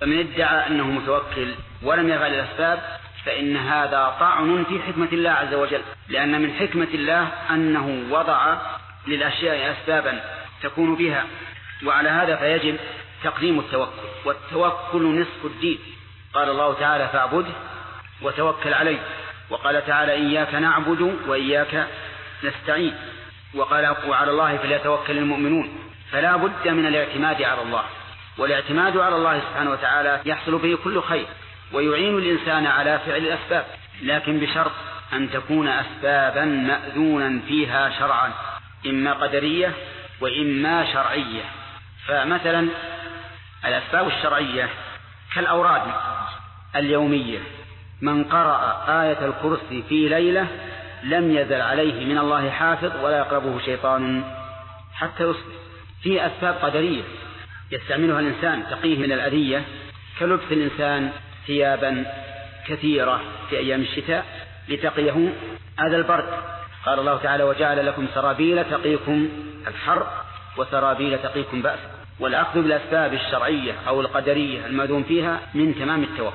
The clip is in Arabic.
فمن ادعى أنه متوكل ولم يفعل الأسباب فإن هذا طعن في حكمة الله عز وجل لأن من حكمة الله أنه وضع للأشياء أسبابا تكون بها وعلى هذا فيجب تقديم التوكل والتوكل نصف الدين. قال الله تعالى فاعبده وتوكل عليه وقال تعالى إياك نعبد وإياك نستعين وقال وعلى الله فليتوكل المؤمنون فلا بد من الاعتماد على الله. والاعتماد على الله سبحانه وتعالى يحصل به كل خير ويعين الإنسان على فعل الأسباب. لكن بشرط أن تكون أسبابا مأذونا فيها شرعا إما قدرية وإما شرعية. فمثلا الأسباب الشرعية كالأوراد اليومية. من قرأ آية الكرسي في ليلة لم يزل عليه من الله حافظ ولا يقربه شيطان حتى يصبح. في أسباب قدرية. يستعملها الإنسان تقيه من الأذية. كلبس الإنسان ثيابا كثيرة في أيام الشتاء لتقيه. هذا البرد. قال الله تعالى وجعل لكم سرابيل تقيكم الحر وسرابيل تقيكم بأس والأخذ بالأسباب الشرعية أو القدرية المأذون فيها من تمام التوكل